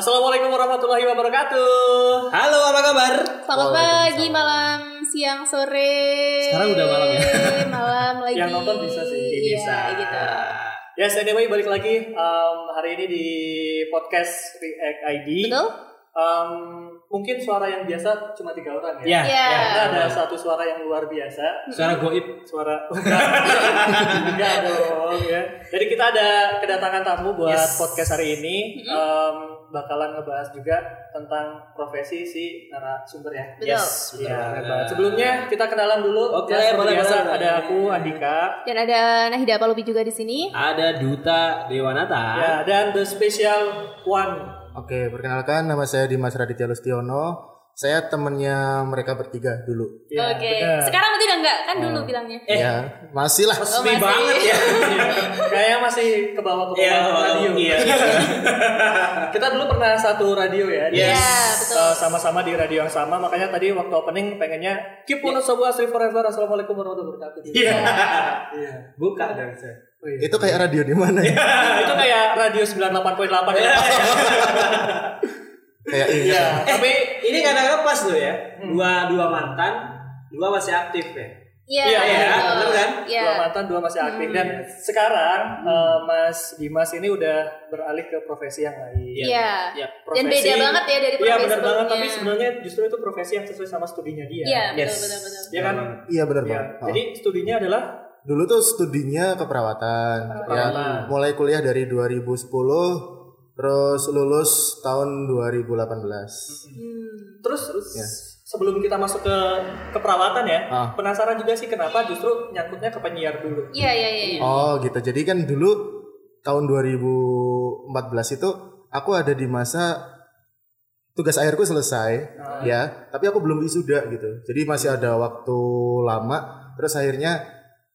Assalamualaikum warahmatullahi wabarakatuh. Halo, apa kabar? Selamat pagi, malam, siang, sore. Sekarang udah malam ya? malam lagi. Yang nonton bisa sih, Iya, bisa. gitu. Yes, anyway balik lagi um, hari ini di podcast React ID. Betul? Um, mungkin suara yang biasa cuma tiga orang ya. Ya, Iya. Kita ada satu suara yang luar biasa. Suara goib. Suara enggak, enggak dong ya. Jadi kita ada kedatangan tamu buat Yes. podcast hari ini. Um, bakalan ngebahas juga tentang profesi si narasumber ya. Betul. Yes, betul Iya, banget. hebat. Sebelumnya kita kenalan dulu. Oke, Ya, seperti boleh, biasa boleh, ada aku Andika. Dan ada Nahida Palupi juga di sini. Ada Duta Dewanata. Ya, dan the special one. Oke, perkenalkan nama saya Dimas Raditya Lustiono. Saya temennya mereka bertiga dulu. Ya, Oke. benar. Sekarang berarti udah enggak kan dulu bilangnya. Eh. Ya, masih lah. Oh, masih. banget ya. Iya. Kayaknya masih ke bawah ke bawah Iya, bawah, radio. iya. Kita dulu pernah satu radio ya. Yes. Iya, betul. Eh, sama-sama di radio yang sama. Makanya tadi waktu opening pengennya keep on sobu asri forever. Assalamualaikum warahmatullahi wabarakatuh. Iya. Iya. Buka dong saya. Oh, iya. Itu kayak radio di mana ya? Itu kayak radio 98.8 ya. kayak ini. Iya, tapi Ini kadang pas tuh ya. Dua dua mantan, dua masih aktif ya. Iya, Iya, iya, betul. bener kan? Iya. dua mantan dua masih aktif dan sekarang eh, Mas Dimas ini udah beralih ke profesi yang lain. Iya. Iya. Dan beda banget ya dari Iya profesi benar banget tapi sebenarnya justru itu profesi yang sesuai sama studinya dia. Iya, betul, Yes. betul, betul. Iya kan? Iya benar Iya. banget. Oh. Jadi studinya adalah Dulu tuh studinya keperawatan. Keperawatan. Ya, mulai kuliah dari 2010 terus lulus tahun 2018. Hmm. terus Iya. sebelum kita masuk ke keperawatan ya, Ah. penasaran juga sih kenapa justru nyangkutnya ke penyiar dulu. Iya, iya, iya. iya. Oh, gitu. Jadi kan dulu tahun 2014 itu aku ada di masa tugas akhirku selesai Ah. ya, tapi aku belum wisuda gitu. Jadi masih ada waktu lama. Terus akhirnya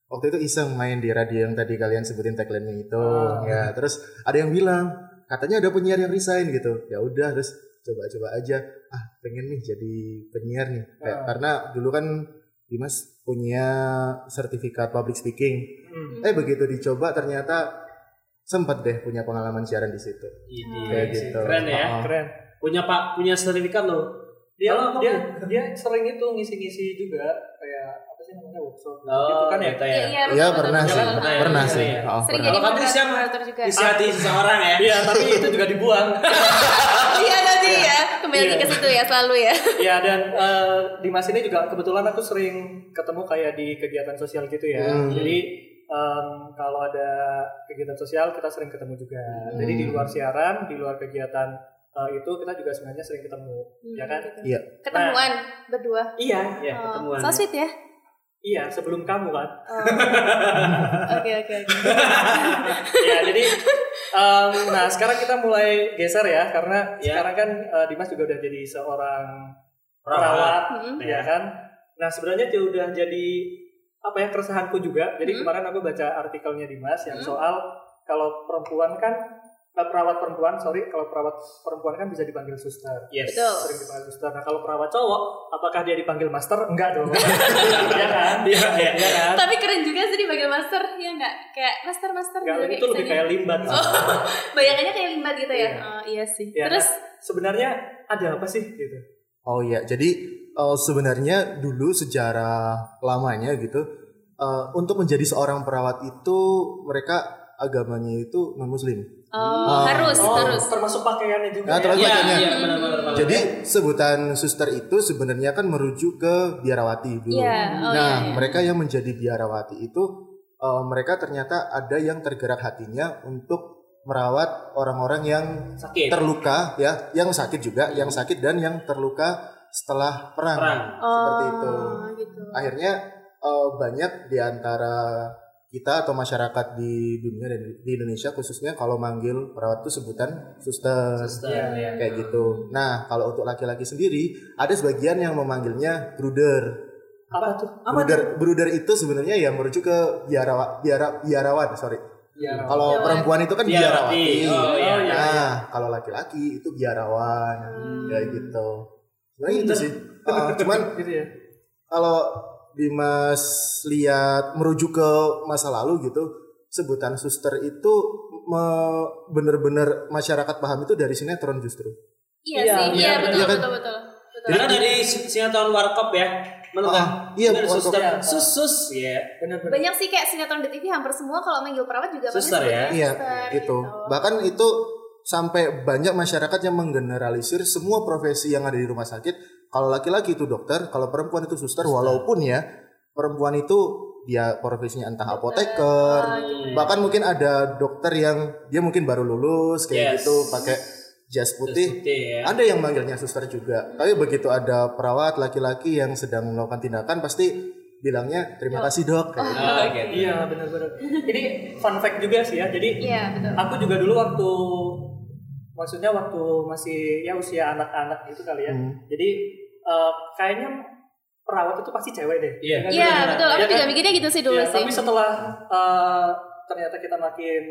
waktu itu iseng main di radio yang tadi kalian sebutin tagline-nya itu. Ah. Ya, terus ada yang bilang katanya ada penyiar yang resign gitu. Ya udah, terus coba-coba aja. Ah, pengen nih jadi penyiar nih. Kayak- Ah. Karena dulu kan Dimas punya sertifikat public speaking. Hmm. Eh begitu dicoba ternyata sempat deh punya pengalaman siaran di situ. Ini Kayak gitu. Keren ya. Oh. Keren. Punya Pak, punya sertifikat loh. Dia Kalau dia dia sering itu ngisi-ngisi juga kayak namanya workshop gitu Oh, kan ya. gitu Iya, ya. iya, Iya betul, pernah sih, pernah ya. pernah Iya, sih. iya. Oh, Sering pernah. Kalau kamu siapa? Isi hati seseorang ya. Iya, tapi itu juga dibuang. Iya nanti ya, kembali lagi ke situ ya selalu ya. Iya dan eh, Dimas ini juga kebetulan aku sering ketemu kayak di kegiatan sosial gitu ya. Hmm. Jadi em, kalau ada kegiatan sosial kita sering ketemu juga. Jadi di luar siaran, di luar kegiatan eh, itu kita juga sebenarnya sering ketemu, ya kan? Iya. Ketemuan berdua. Iya, Ya, Oh, ketemuan. So sweet ya. Iya sebelum kamu kan. Oh. Oke oke oke. ya jadi em, nah sekarang kita mulai geser ya karena Ya. sekarang kan eh, Dimas juga udah jadi seorang Perawat. perawat, Mm-mm. ya kan. Nah sebenarnya dia udah jadi apa ya keresahanku juga. Jadi Hmm. kemarin aku baca artikelnya Dimas yang Hmm. soal kalau perempuan kan eh, perawat perempuan, sorry kalau perawat perempuan kan bisa dipanggil suster. Yes. Betul. Sering dipanggil suster. Nah kalau perawat cowok, apakah dia dipanggil master? Enggak dong. Iya kan? Iya, iya. Iya kan? Tapi keren juga sih dipanggil master ya nggak? Kayak master master Enggak, gitu, itu lebih kesannya. kayak limbat. Oh, bayangannya kayak limbat gitu ya? Iya. Oh iya sih. Ya, Terus sebenarnya ada apa sih gitu? Oh iya, jadi eh, sebenarnya dulu sejarah lamanya gitu eh, untuk menjadi seorang perawat itu mereka agamanya itu non muslim. oh, harus Oh, harus. termasuk pakaiannya juga. Nah, ya? terus Iya, pakaiannya. iya, benar-benar. Pak. Jadi sebutan suster itu sebenarnya kan merujuk ke biarawati dulu. Iya, oh nah, iya, iya. mereka yang menjadi biarawati itu eh, mereka ternyata ada yang tergerak hatinya untuk merawat orang-orang yang sakit. terluka ya, yang sakit juga, yang sakit dan yang terluka setelah perang. Perang. Seperti itu. Oh, gitu. Akhirnya eh, banyak di antara kita atau masyarakat di dunia dan di Indonesia khususnya kalau manggil perawat itu sebutan suster. Suster, Iya, ya. Kayak gitu. Nah, kalau untuk laki-laki sendiri ada sebagian yang memanggilnya bruder. Apa tuh? Bruder, bruder itu sebenarnya ya merujuk ke biarawa, biara, biarawan, sorry. Ya. Kalau perempuan itu kan Biarawati. biarawati. Oh, iya. iya. Nah, kalau laki-laki itu biarawan. Kayak gitu. Sebenarnya itu sih. Uh, cuman gitu ya. kalau Dimas lihat merujuk ke masa lalu gitu, sebutan suster itu bener-bener masyarakat paham itu dari sinetron justru. Iya Iya, sih, iya, iya betul, iya kan? betul, betul, betul. Karena dari si- sinetron Warkop ya, menurut Ah, iya, Bener, suster, Iya. sus sus ya. Bener-bener. Banyak sih kayak sinetron di TV hampir semua kalau manggil perawat juga Suster ya? Iya, suster, gitu. Bahkan itu sampai banyak masyarakat yang menggeneralisir semua profesi yang ada di rumah sakit. Kalau laki-laki itu dokter, kalau perempuan itu suster, walaupun ya perempuan itu dia profesinya entah apoteker, Ah, gitu. bahkan mungkin ada dokter yang dia mungkin baru lulus kayak Yes. gitu pakai jas putih. Putih ya. Ada yang manggilnya suster juga. Tapi begitu ada perawat laki-laki yang sedang melakukan tindakan pasti bilangnya terima kasih dok. Kayak. Oh, gitu. Iya benar-benar. Ini fun fact juga sih ya. Jadi Iya, betul. aku juga dulu waktu maksudnya waktu masih ya usia anak-anak gitu kali ya. Hmm. Jadi eh, kayaknya perawat itu pasti cewek deh. Iya. kan? Iya, betul. Aku Iya juga kan? mikirnya gitu sih dulu Iya, sih. Tapi setelah eh, ternyata kita makin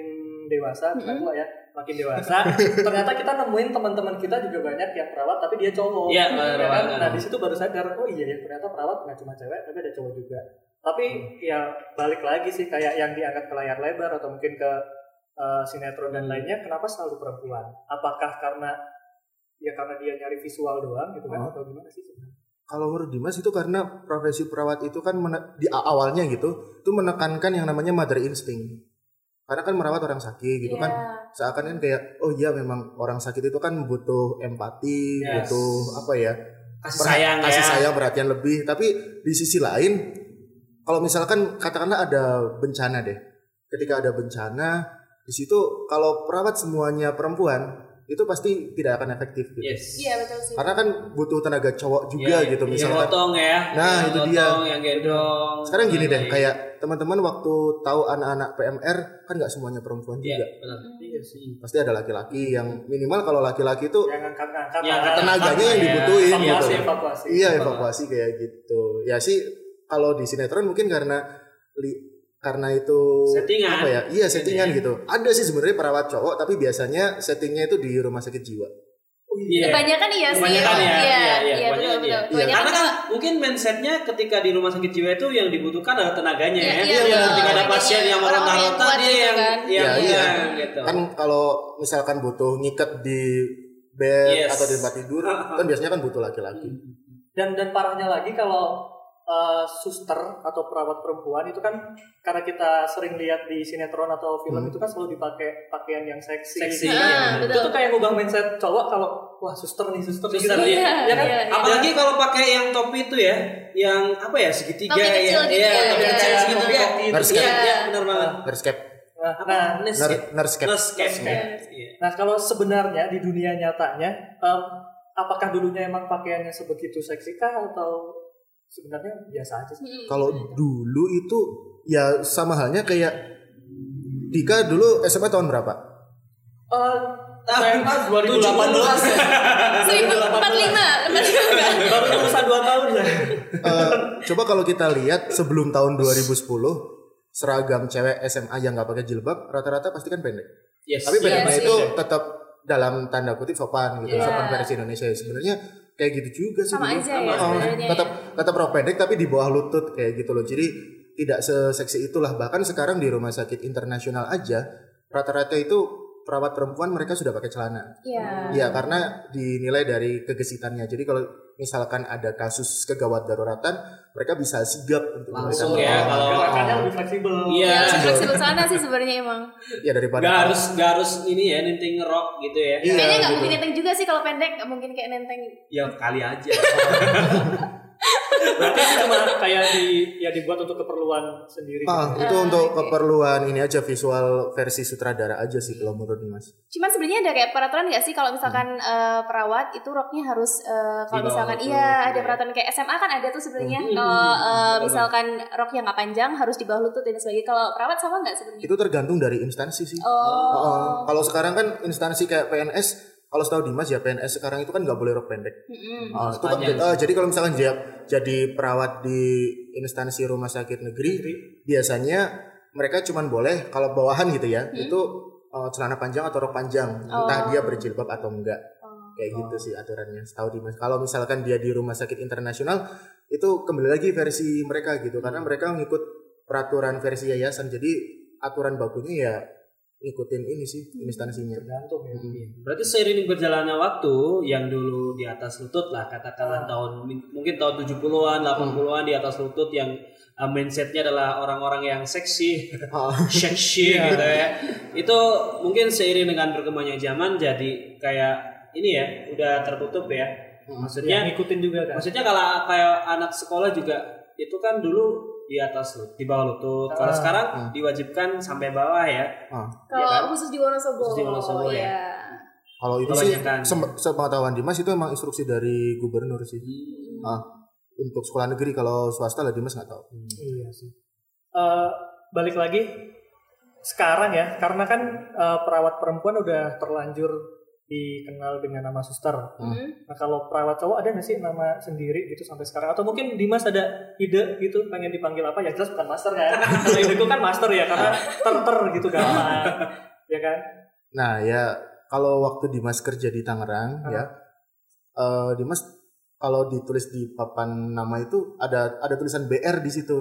dewasa, bukan tua ya, makin dewasa, ternyata kita nemuin teman-teman kita juga banyak yang perawat tapi dia cowok. Iya, Ya benar kan? Nah di situ baru sadar, oh iya ya ternyata perawat nggak cuma cewek tapi ada cowok juga. Tapi ya balik lagi sih kayak yang diangkat ke layar lebar atau mungkin ke eh, sinetron dan lainnya, kenapa selalu perempuan? Apakah karena ya karena dia nyari visual doang gitu kan Oh. atau gimana sih sebenarnya? Kalau menurut Dimas itu karena profesi perawat itu kan di awalnya gitu, itu menekankan yang namanya mother instinct. Karena kan merawat orang sakit gitu Iya. kan, seakan kan kayak oh iya memang orang sakit itu kan butuh empati, Yes. butuh apa ya, Kasih perha- sayang ya. kasih sayang perhatian lebih. Tapi di sisi lain, kalau misalkan katakanlah ada bencana deh, ketika ada bencana di situ kalau perawat semuanya perempuan itu pasti tidak akan efektif gitu. Yes. Iya, betul sih. Karena kan butuh tenaga cowok juga Iya, gitu Yang misalkan. potong ya. Nah, Yang itu dia. Yang gendong. Sekarang gini deh, Lain-lain. kayak teman-teman waktu tahu anak-anak PMR kan nggak semuanya perempuan Iya, juga. benar. Iya sih. Pasti ada laki-laki yang minimal kalau laki-laki itu Yang ngangkat-ngangkat Yang lah. tenaganya yang Iya, dibutuhin gitu. evakuasi, evakuasi. Iya evakuasi kayak gitu. Ya sih kalau di sinetron mungkin karena li- karena itu Settingan. apa ya? Iya settingan Iya. gitu. Ada sih sebenarnya perawat cowok tapi biasanya settingnya itu di rumah sakit jiwa. Iya. Kebanyakan iya sih. Kebanyakan ya, Iya, iya, iya, iya, betul, iya. Karena kan mungkin mindsetnya ketika di rumah sakit jiwa itu yang dibutuhkan adalah tenaganya Iya, ya. iya, betul. Ketika ada pasien yang meronta-ronta dia gitu yang kan. yang Iya, iya. gitu. Kan kalau misalkan butuh ngikat di bed Yes. atau di tempat tidur kan biasanya kan butuh laki-laki. dan dan parahnya lagi kalau uh, suster atau perawat perempuan itu kan karena kita sering lihat di sinetron atau film Hmm. itu kan selalu dipakai pakaian yang seksi, Seksi, gitu kan. betul. itu tuh kayak ngubah mindset cowok kalau wah suster nih suster, Suster, gitu. iya. ya kan Iya, iya. Apalagi kalau pakai yang topi itu ya, yang apa ya segitiga Topi kecil ya, gitu iya, ya, topi iya. kecil segitiga. Iya, cap. iya, benar banget. Nurse cap. nah, nah. Iya. nah, kalau sebenarnya di dunia nyatanya em, apakah dulunya emang pakaiannya sebegitu seksi kah atau sebenarnya biasa aja sih. Kalau dulu itu ya sama halnya kayak Dika dulu SMA tahun berapa? Eh, SMA 2018 Seribu empat lima, baru lulusan 2 tahun ya Eh, coba kalau kita lihat sebelum tahun 2010 seragam cewek SMA yang nggak pakai jilbab rata-rata pasti kan pendek. Yes. Tapi pendeknya sih. itu tetap dalam tanda kutip sopan gitu, Iya. sopan versi Indonesia. Sebenarnya kayak gitu juga sih Sama dulu. aja ya Oh, tetap tetap rok pendek tapi di bawah lutut kayak gitu loh. Jadi tidak seseksi itulah. Bahkan sekarang di rumah sakit internasional aja rata-rata itu perawat perempuan mereka sudah pakai celana. Iya. Iya, karena dinilai dari kegesitannya. Jadi kalau misalkan ada kasus kegawat daruratan, mereka bisa sigap untuk Langsung memberikan ya, kalau- gerakannya lebih fleksibel Iya. Ya, fleksibel sana sih sebenarnya emang. ya daripada Gak harus gak harus ini ya ninting rock gitu ya. Iya, Kayaknya nggak gitu. mungkin nenteng juga sih kalau pendek, nggak mungkin kayak nenteng. Ya kali aja. berarti itu cuma kayak di ya dibuat untuk keperluan sendiri Ah, gitu. itu Ah, untuk keperluan ini aja visual versi sutradara aja sih kalau menurut Mas. Cuman sebenarnya ada kayak peraturan nggak sih kalau misalkan eh, perawat itu roknya harus eh, kalau misalkan iya ada peraturan kayak SMA kan ada tuh sebenarnya Hmm. kalau eh, Betul. misalkan roknya nggak panjang harus di bawah lutut dan sebagainya. Kalau perawat sama nggak sebenarnya? Itu tergantung dari instansi sih. Oh. Oh, kalau sekarang kan instansi kayak PNS, kalau setahu Dimas ya PNS sekarang itu kan nggak boleh rok pendek. Mm-mm. Oh, itu kan- eh, jadi kalau misalkan dia jadi perawat di instansi rumah sakit negeri, biasanya mereka cuman boleh kalau bawahan gitu ya, itu eh, celana panjang atau rok panjang, entah Oh. dia berjilbab atau enggak. Oh. Kayak gitu sih aturannya. Setahu Dimas. Kalau misalkan dia di rumah sakit internasional, itu kembali lagi versi mereka gitu, karena mereka mengikut peraturan versi yayasan. Jadi aturan bakunya ya ngikutin ini sih instansinya. tergantung ya Berarti seiring berjalannya waktu yang dulu di atas lutut lah katakanlah tahun mungkin tahun 70-an, 80-an di atas lutut yang uh, mindsetnya adalah orang-orang yang seksi, Ah. seksi gitu ya. Itu mungkin seiring dengan berkembangnya zaman jadi kayak ini ya, udah tertutup ya. Maksudnya ya, ngikutin juga kan maksudnya kalau kayak anak sekolah juga itu kan dulu di atas lutut, di bawah lutut. Kalau Ah. sekarang Ah. diwajibkan sampai bawah ya. Ah. Kalau kan? khusus di Wonosobo. Khusus di Wonosobo, ya. ya. Kalau itu sih Kebanyakan. sem- sepengetahuan Dimas itu emang instruksi dari gubernur sih. Ah, untuk sekolah negeri kalau swasta lah Dimas nggak tahu. Iya sih. Eh, balik lagi sekarang ya, karena kan eh, perawat perempuan udah terlanjur dikenal dengan nama suster. Hmm. Nah kalau perawat cowok ada nggak sih nama sendiri gitu sampai sekarang? Atau mungkin Dimas ada ide gitu pengen dipanggil apa? Ya jelas bukan master kan? Kalau itu kan master ya karena ter-ter gitu kan. ya kan? Nah ya kalau waktu Dimas kerja di Tangerang Ah. ya, eh, Dimas kalau ditulis di papan nama itu ada ada tulisan BR di situ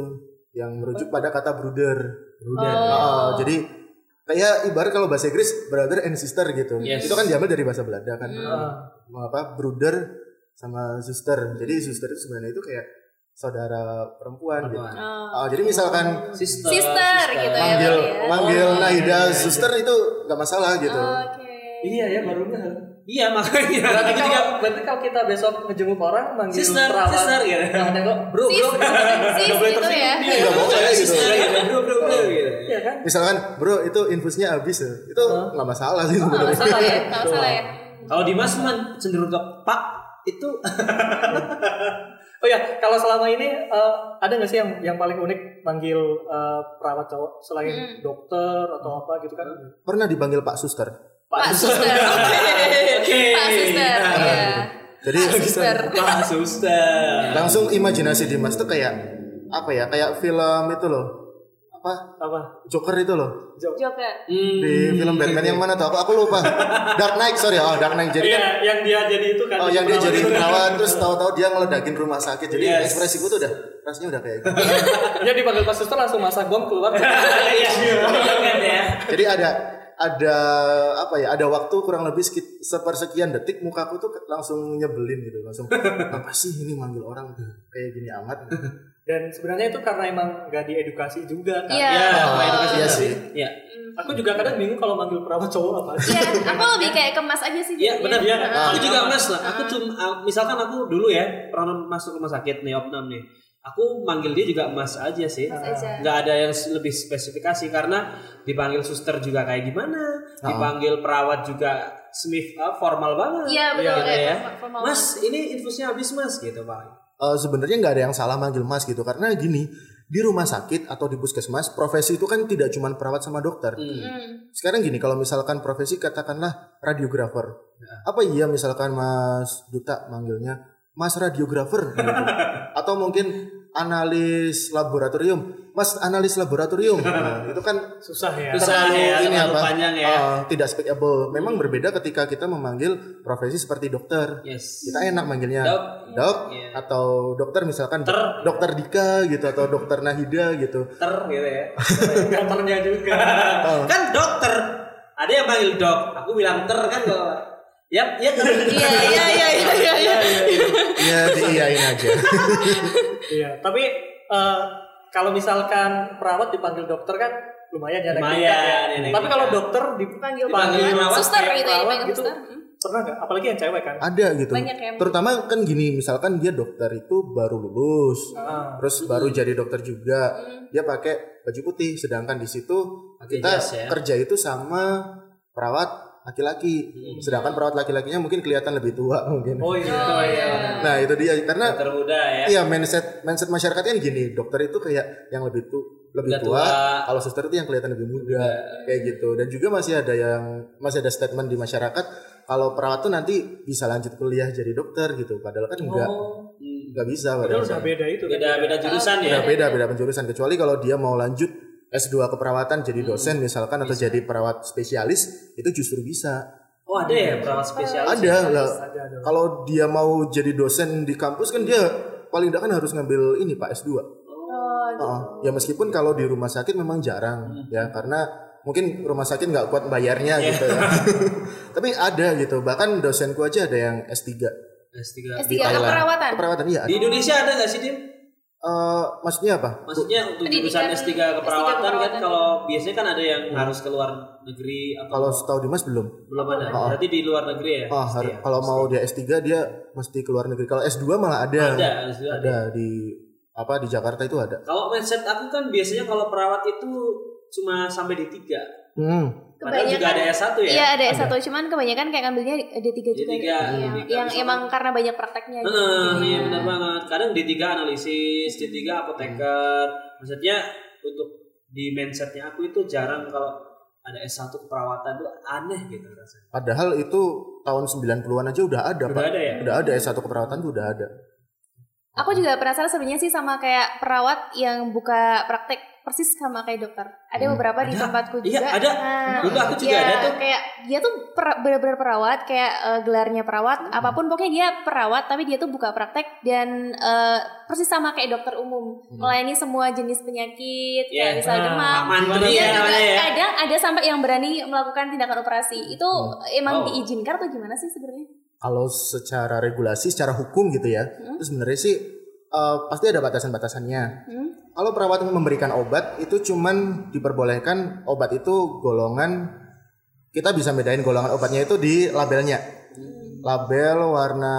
yang merujuk pada kata brother. Udah. Oh. Ah, jadi kayak ibarat kalau bahasa Inggris brother and sister gitu. Yes. Itu kan diambil dari bahasa Belanda kan. Ah, Apa brother sama sister. Jadi sister itu sebenarnya itu kayak saudara perempuan gitu. Oh. Ah, jadi misalkan Sister, Sister gitu ya. manggil ya. manggil Oh, Naida iya. suster itu nggak masalah gitu. Oke. iya ya baru nggak. Iya makanya. Berarti kalau, juga berarti kalau kita besok ngejenguk orang manggil sister, perawat, sister gitu. yang ada kok bro Sis, bro, sis Nggak gitu ya. Nggak boleh gitu. Sister gitu. Bro, bro, bro gitu. Iya kan? Misalkan bro itu infusnya habis ya. Itu nggak masalah sih Nggak sebenarnya. masalah ya, nggak masalah ya. Kalau Dimas man cenderung ke Pak itu Oh ya, kalau selama ini eh, ada nggak sih yang yang paling unik manggil eh, perawat cowok selain Hmm. dokter atau apa gitu kan? Pernah dipanggil Pak Suster. Pak Suster. Oke. Pak Suster. Iya. Jadi Pak Suster. Pak Suster. langsung imajinasi Dimas tuh kayak apa ya? Kayak film itu loh. Apa? Apa? Joker itu loh. Joker. Hmm. Di film Batman yang mana tuh? Aku, aku lupa. Dark Knight, sorry. Oh, Dark Knight. Jadi kan Iya, yang dia jadi itu kan. Oh yang dia jadi kan. perawat terus tahu-tahu dia ngeledakin rumah sakit jadi Yes. ekspresiku tuh udah rasanya udah kayak gitu. Dia dipanggil Pak Suster langsung masak bom keluar. Iya. Kan ya. jadi ada ada apa ya ada waktu kurang lebih sekit, sepersekian detik mukaku tuh langsung nyebelin gitu langsung apa sih ini manggil orang kayak gini amat Dan sebenarnya itu karena emang nggak diedukasi juga kan. Iya. Ya, Oh. Pak edukasi Iya sih. sih. Iya. Aku juga kadang bingung kalau manggil perawat cowok apa. Iya, aku lebih kayak kemas aja sih. Iya benar Iya, ya. kan? Aku juga mas lah. Aku cuma ah, misalkan aku dulu ya pernah masuk rumah sakit nih opnam nih. Aku manggil dia juga mas aja sih. Mas aja. Nggak ada yang lebih spesifikasi karena dipanggil suster juga kayak gimana, dipanggil perawat juga smith ah, formal banget. Iya betul Iya, kayak ya. formal Mas, ini infusnya habis mas gitu pak. Eh, sebenarnya nggak ada yang salah manggil mas gitu karena gini di rumah sakit atau di puskesmas profesi itu kan tidak cuma perawat sama dokter Hmm. sekarang gini kalau misalkan profesi katakanlah radiografer apa iya misalkan mas duta manggilnya mas radiografer gitu. atau mungkin analis laboratorium mas analis laboratorium Nah, itu kan Susah ya. Susah terlalu ya, ini apa panjang ya. eh, tidak speakable memang berbeda ketika kita memanggil profesi seperti dokter Yes. kita enak manggilnya Dok. dok Iya. atau dokter misalkan Ter. dokter Dika gitu atau dokter Nahida gitu Ter gitu ya. Dokternya juga. kan dokter. Ada yang panggil dok. Aku bilang ter kan kalau Yap, ya ter. Iya iya iya iya iya. iya. ya diiyain aja Iya, tapi eh, kalau misalkan perawat dipanggil dokter kan lumayan ya. Lumayan, ya. ya, naik Tapi kalau dokter Panggil Dipanggil banget. perawat Suster gitu ya, perawat dipanggil gitu. suster. Hmm. pernah nggak? Apalagi yang cewek kan. ada gitu Banyak ya. terutama kan gini misalkan dia dokter itu baru lulus Ah. terus baru jadi dokter juga Hmm. dia pakai baju putih sedangkan di situ Pakai kita jas ya. kerja itu sama perawat laki-laki sedangkan perawat laki-lakinya mungkin kelihatan lebih tua mungkin Oh iya. Oh iya. nah itu dia karena Dokter muda ya. iya mindset mindset masyarakat kan gini dokter itu kayak yang lebih tu lebih Udah tua, tua. kalau suster itu yang kelihatan lebih muda kayak gitu dan juga masih ada yang masih ada statement di masyarakat kalau perawat tuh nanti bisa lanjut kuliah jadi dokter gitu padahal kan enggak Oh, enggak bisa padahal padahal udah beda itu. kan. Beda beda jurusan ya. Udah beda beda penjurusan kecuali kalau dia mau lanjut S2 keperawatan jadi dosen misalkan atau jadi perawat spesialis itu justru bisa. Oh ada ya perawat spesialis. Ada lah. Ada, ada. Kalau dia mau jadi dosen di kampus kan dia paling tidak kan harus ngambil ini Pak S2. Oh. Heeh. ya meskipun kalau di rumah sakit memang jarang ya karena mungkin rumah sakit nggak kuat bayarnya Iya. gitu ya. Tapi ada gitu. Bahkan dosenku aja ada yang S3 S3. S3 di Thailand. keperawatan. Keperawatan iya. Di Indonesia ada nggak sih, Dim? Eh, maksudnya apa? Maksudnya untuk Pendidikan jurusan S3 S3 keperawatan kan keperawatan. kalau biasanya kan ada yang harus ke luar negeri atau Kalau setahu Dimas belum. belum ada. Oh. Berarti di luar negeri ya? Oh, ya? kalau mau dia S3 dia mesti ke luar negeri. Kalau S2 malah ada. ada, S2 ada. Ada di apa di Jakarta itu ada. Kalau mindset aku kan biasanya kalau perawat itu cuma sampai di tiga. Hmm. Padahal juga ada S1 ya. Iya ada S1 cuman kebanyakan kayak ngambilnya D3 juga. D3, Iya, D3. yang emang karena banyak prakteknya. gitu. Heeh, iya benar banget. Kadang D3 analisis, D3 apoteker. Maksudnya untuk di mindsetnya aku itu jarang kalau ada S1 keperawatan itu aneh gitu rasanya. Padahal itu tahun 90-an aja udah ada, Udah Pak. ada ya? Udah ada S1 keperawatan tuh udah ada. Aku juga penasaran sebenarnya sih sama kayak perawat yang buka praktek persis sama kayak dokter. Ada Hmm. beberapa di Ada. tempatku Iya, juga. ada. Nah, Dulu aku juga ya, ada tuh. Kayak dia tuh per- bener-bener perawat, kayak eh, gelarnya perawat, Hmm. apa pun pokoknya dia perawat, tapi dia tuh buka praktek dan eh, persis sama kayak dokter umum, melayani semua jenis penyakit, Hmm. Iya. kayak misal Nah, demam. Iya ya juga ya. kadang ada sampai yang berani melakukan tindakan operasi. Itu emang Oh. diizinkan atau gimana sih sebenarnya? Kalau secara regulasi, secara hukum gitu ya, Hmm. itu sebenarnya sih eh, pasti ada batasan-batasannya. Hmm? Kalau perawat memberikan obat itu cuman diperbolehkan obat itu golongan kita bisa bedain golongan obatnya itu di labelnya. Label warna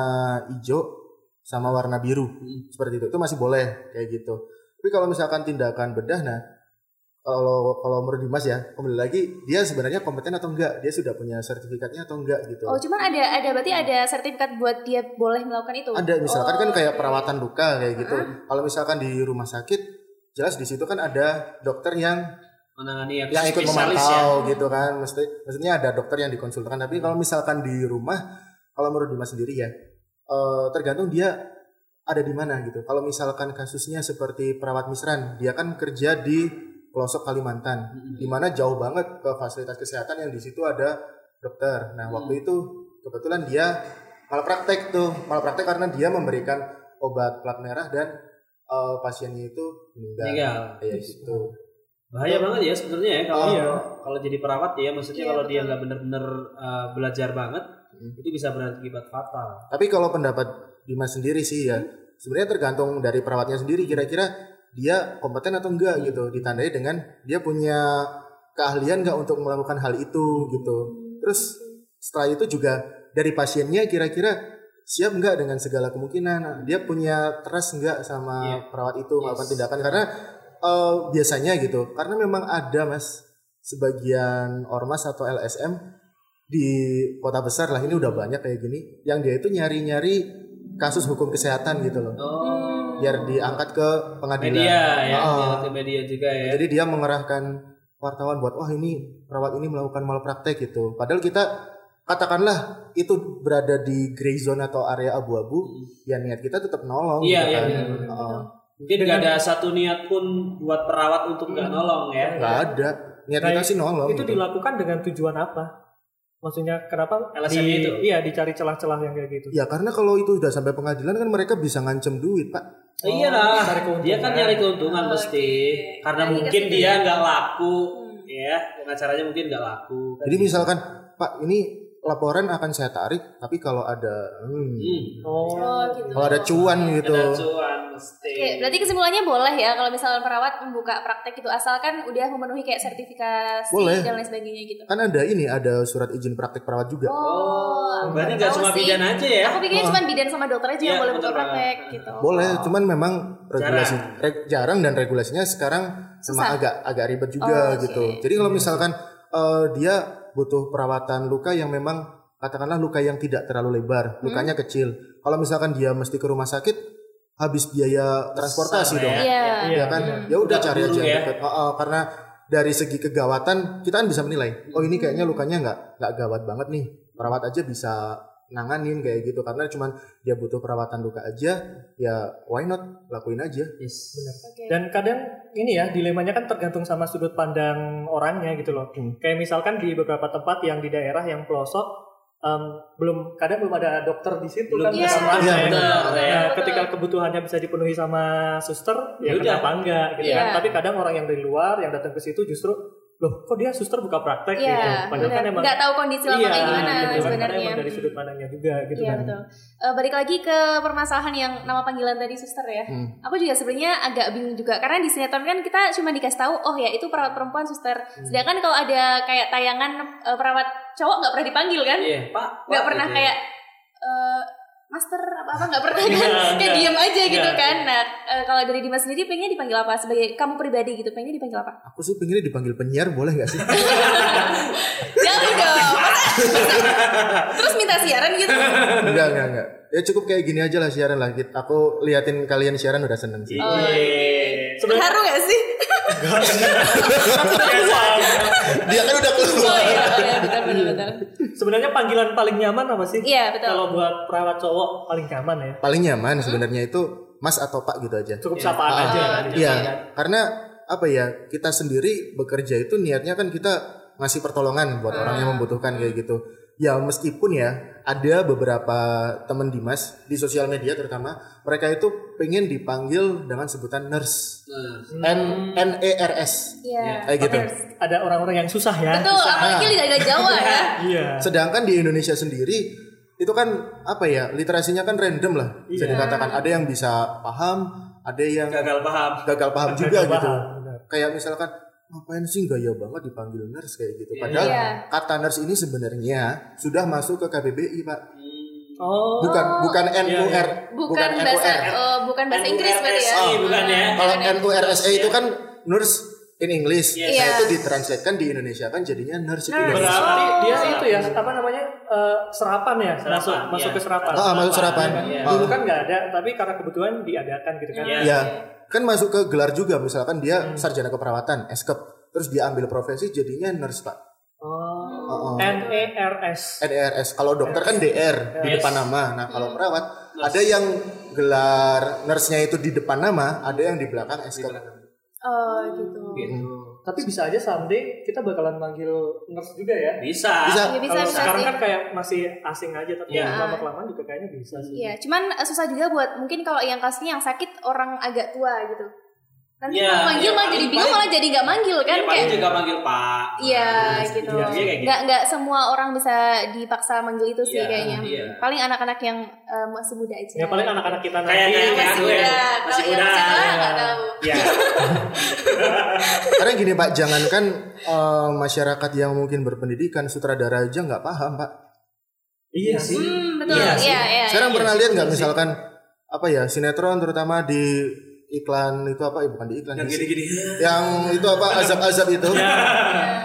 hijau sama warna biru. Seperti itu. Itu masih boleh kayak gitu. Tapi kalau misalkan tindakan bedah nah kalau kalau menurut Dimas ya, kembali lagi dia sebenarnya kompeten atau enggak? Dia sudah punya sertifikatnya atau enggak gitu. Oh, cuman ada ada berarti ada sertifikat buat dia boleh melakukan itu. Ada misalkan kan Oh, kayak perawatan luka kayak gitu. Kalau misalkan di rumah sakit jelas di situ kan ada dokter yang Menangani yang, yang ikut spesialis memantau ya. gitu kan. Mesti maksudnya ada dokter yang dikonsultkan. Tapi kalau misalkan di rumah kalau menurut Dimas sendiri ya eh, tergantung dia ada di mana gitu. Kalau misalkan kasusnya seperti perawat misran, dia kan kerja di pelosok Kalimantan, di mana jauh banget ke fasilitas kesehatan yang di situ ada dokter. Nah, waktu itu kebetulan dia malah praktek tuh, malah praktek karena dia memberikan obat plat merah dan eh, pasiennya itu meninggal. Meninggal. Kayak gitu. Bahaya banget ya sebenarnya ya kalau Iya. kalau jadi perawat ya maksudnya Iya, kalau dia nggak bener-bener uh, belajar banget Hmm. itu bisa berakibat fatal. Tapi kalau pendapat Dimas sendiri sih ya, sebenarnya tergantung dari perawatnya sendiri kira-kira dia kompeten atau enggak gitu. Ditandai dengan dia punya keahlian nggak untuk melakukan hal itu gitu. Terus setelah itu juga dari pasiennya kira-kira siap nggak dengan segala kemungkinan. Dia punya trust nggak sama Iya. perawat itu melakukan Yes. tindakan karena eh, biasanya gitu. Karena memang ada mas sebagian ormas atau LSM di kota besar lah ini udah banyak kayak gini yang dia itu nyari-nyari kasus hukum kesehatan gitu loh Oh, biar diangkat ke pengadilan media ya, ke media juga ya. jadi dia mengerahkan wartawan buat wah ini perawat ini melakukan malpraktek gitu padahal kita katakanlah itu berada di gray zone atau area abu-abu ya niat kita tetap nolong Iya, gitu iya, kan. Heeh. Mungkin nggak ada satu niat pun buat perawat untuk nggak nolong ya. nggak ada niat Nah, kita sih nolong itu gitu. dilakukan dengan tujuan apa? Maksudnya kenapa LSM di, itu? Iya dicari celah-celah yang kayak gitu. ya karena kalau itu udah sampai pengadilan kan mereka bisa ngancem duit pak Oh, iyalah, cari keuntungan. dia kan nyari keuntungan Oh, pasti. oke. Karena mungkin dia nggak laku, Hmm. ya. Dengan caranya mungkin nggak laku. jadi misalkan pak ini laporan akan saya tarik tapi kalau ada hmm, Hmm. Oh, Oh, gitu. kalau ada cuan gitu Ada cuan mesti. Oke, berarti kesimpulannya boleh ya kalau misalnya perawat membuka praktek itu asalkan udah memenuhi kayak sertifikasi Boleh. dan lain sebagainya gitu. kan ada ini ada surat izin praktek perawat juga Oh, berarti nggak cuma sih. bidan aja ya? Aku pikirnya cuma bidan sama dokter aja yang Iya, boleh buka betul praktek banget. gitu. boleh cuman memang regulasi reg- jarang dan regulasinya sekarang Susah. memang agak agak ribet juga Oh, oke. gitu jadi kalau misalkan eh, dia butuh perawatan luka yang memang katakanlah luka yang tidak terlalu lebar lukanya Hmm. kecil kalau misalkan dia mesti ke rumah sakit habis biaya transportasi Besar dong ya. Iya. Iya. ya kan ya udah cari aja yang ya. dekat. Oh, oh, karena dari segi kegawatan kita kan bisa menilai oh ini kayaknya lukanya nggak nggak gawat banget nih perawat aja bisa nanganin kayak gitu karena cuman dia butuh perawatan luka aja ya why not lakuin aja Yes. Oke. Dan kadang ini ya dilemanya kan tergantung sama sudut pandang orangnya gitu loh. Hmm. Kayak misalkan di beberapa tempat yang di daerah yang pelosok em, belum kadang belum ada dokter di situ Belum kan Iya. bukan Iya, ramai. benar. Nah, Betul. ketika kebutuhannya bisa dipenuhi sama suster ya Ya udah. kenapa enggak gitu Iya. kan. Tapi kadang orang yang dari luar yang datang ke situ justru loh kok dia suster buka praktek gitu. Iya, Padahal kan emang nggak tahu kondisi lapangan iya, gimana gitu kan, sebenarnya. emang dari sudut pandangnya juga gitu Iya kan. betul. Eh, balik lagi ke permasalahan yang nama panggilan tadi suster ya. Hmm. Aku juga sebenarnya agak bingung juga karena di sinetron kan kita cuma dikasih tahu oh ya itu perawat perempuan suster. Hmm. Sedangkan kalau ada kayak tayangan eh, perawat cowok nggak pernah dipanggil kan? Iya, Pak. Nggak pernah gitu ya. kayak master apa apa nggak pernah kan? Nggak, kayak diam aja gitu Nggak. kan. Nah eh, kalau dari Dimas sendiri pengennya dipanggil apa sebagai kamu pribadi gitu pengennya dipanggil apa? Aku sih pengennya dipanggil penyiar boleh nggak sih? Jangan dong. Masa- masa- Terus minta siaran gitu. enggak enggak enggak. Ya cukup kayak gini aja lah siaran lah. Aku liatin kalian siaran udah seneng sih. Oh, Iya. Sebenarnya Haru gak? Dia kan udah keluar. Oh iya, iya betul betul. sebenarnya panggilan paling nyaman apa sih? Iya betul. Kalau buat perawat cowok paling nyaman ya. Paling nyaman sebenarnya itu Mas atau Pak gitu aja. Cukup sapaan Ah, aja Oh, kan. Iya, karena apa ya kita sendiri bekerja itu niatnya kan kita ngasih pertolongan buat orang yang membutuhkan kayak gitu. Ya meskipun ya ada beberapa teman Dimas di sosial media terutama mereka itu pengen dipanggil dengan sebutan nurse, Nah, N N E R S Iya. kayak gitu. Ada orang-orang yang susah ya. Betul, apalagi lidah Jawa ya. Iya. Sedangkan di Indonesia sendiri itu kan apa ya literasinya kan random lah bisa Iya. dikatakan ada yang bisa paham, ada yang gagal paham. gagal paham juga Gagal gitu. paham, benar. Kayak misalkan ngapain sih gaya banget dipanggil nurse kayak gitu. Padahal Iya. kata nurse ini sebenarnya sudah masuk ke KBBI pak. Oh. Bukan bukan Iya, NUR, iya. Bukan bahasa NUR. oh, bukan bahasa Inggris berarti ya. NURSI bukan ya. Kalau NURSE itu kan nurse in English. Yes. Nah Iya. itu ditranslatekan di Indonesia kan jadinya nurse itu Nurse. Indonesia. Berarti Oh. dia itu ya apa namanya eh, serapan ya Serapan, masuk masuk iya. ke serapan. Ah, masuk serapan. Iya kan? Iya. Dulu kan nggak ada, tapi karena kebetulan diadakan gitu kan. Iya. Kan masuk ke gelar juga misalkan dia sarjana keperawatan, eskep, terus dia ambil profesi jadinya nurse pak. Oh. N E R S. Kalau dokter kan DR di Yes. depan nama. Nah kalau perawat ada yang gelar nurse-nya itu di depan nama, ada yang di belakang eskep. Oh gitu. Gitu. Tapi bisa aja someday kita bakalan manggil nurse juga ya. Bisa. Bisa. Ya, bisa Kalau bisa sekarang sih. kan kayak masih asing aja, tapi Iya. lama kelamaan juga kayaknya bisa sih. Iya, cuman eh, susah juga buat mungkin kalau yang kasusnya yang sakit orang agak tua gitu. Nanti Iya, mau manggil iya, malah jadi bingung malah jadi nggak manggil kan ya, kayak juga manggil Pak. Iya Nah, gitu. iya, kayak gitu. Nggak nggak semua orang bisa dipaksa manggil itu sih Iya, kayaknya. iya. Paling anak-anak yang eh, masih muda aja. Ya paling anak-anak kita nanti kayak- ya, muda. masih muda, masih tua ya. nggak tahu. Ya. Karena gini pak, jangankan eh, masyarakat yang mungkin berpendidikan sutradara aja nggak paham pak. Iya sih. Hmm, betul. Iya Iya, iya. Sekarang iya. pernah lihat nggak misalkan apa ya sinetron terutama di iklan itu apa ya bukan di iklan Yang di- gini-gini. yang itu apa azab-azab itu Iya.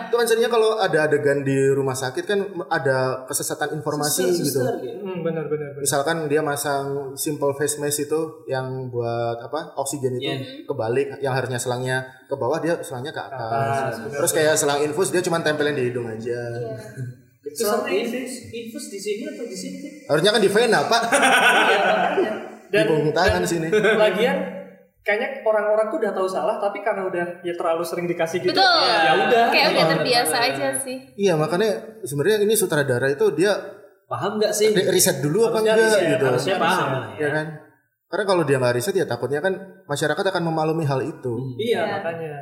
itu kan sebenarnya kalau ada adegan di rumah sakit kan ada kesesatan informasi Suster, gitu. Hmm, benar benar benar. misalkan dia masang simple face mask itu yang buat apa oksigen itu Iya. kebalik yang harusnya selangnya ke bawah dia selangnya ke atas, atas, benar. terus kayak selang infus dia cuma tempelin di hidung aja Iya. Itu sama infus, infus di sini atau di sini? harusnya kan di vena pak di Dan, punggung tangan sini lagian kayaknya orang-orang tuh udah tahu salah, tapi karena udah ya terlalu sering dikasih gitu, Betul. ya udah. Kayak udah Benar, terbiasa aja sih. iya makanya sebenarnya ini sutradara itu dia Paham nggak sih? ri- riset dulu apa enggak riset, gitu Harusnya paham ya ya. kan karena kalau dia nggak riset ya takutnya kan masyarakat akan memaklumi hal itu Iya, Iya. makanya.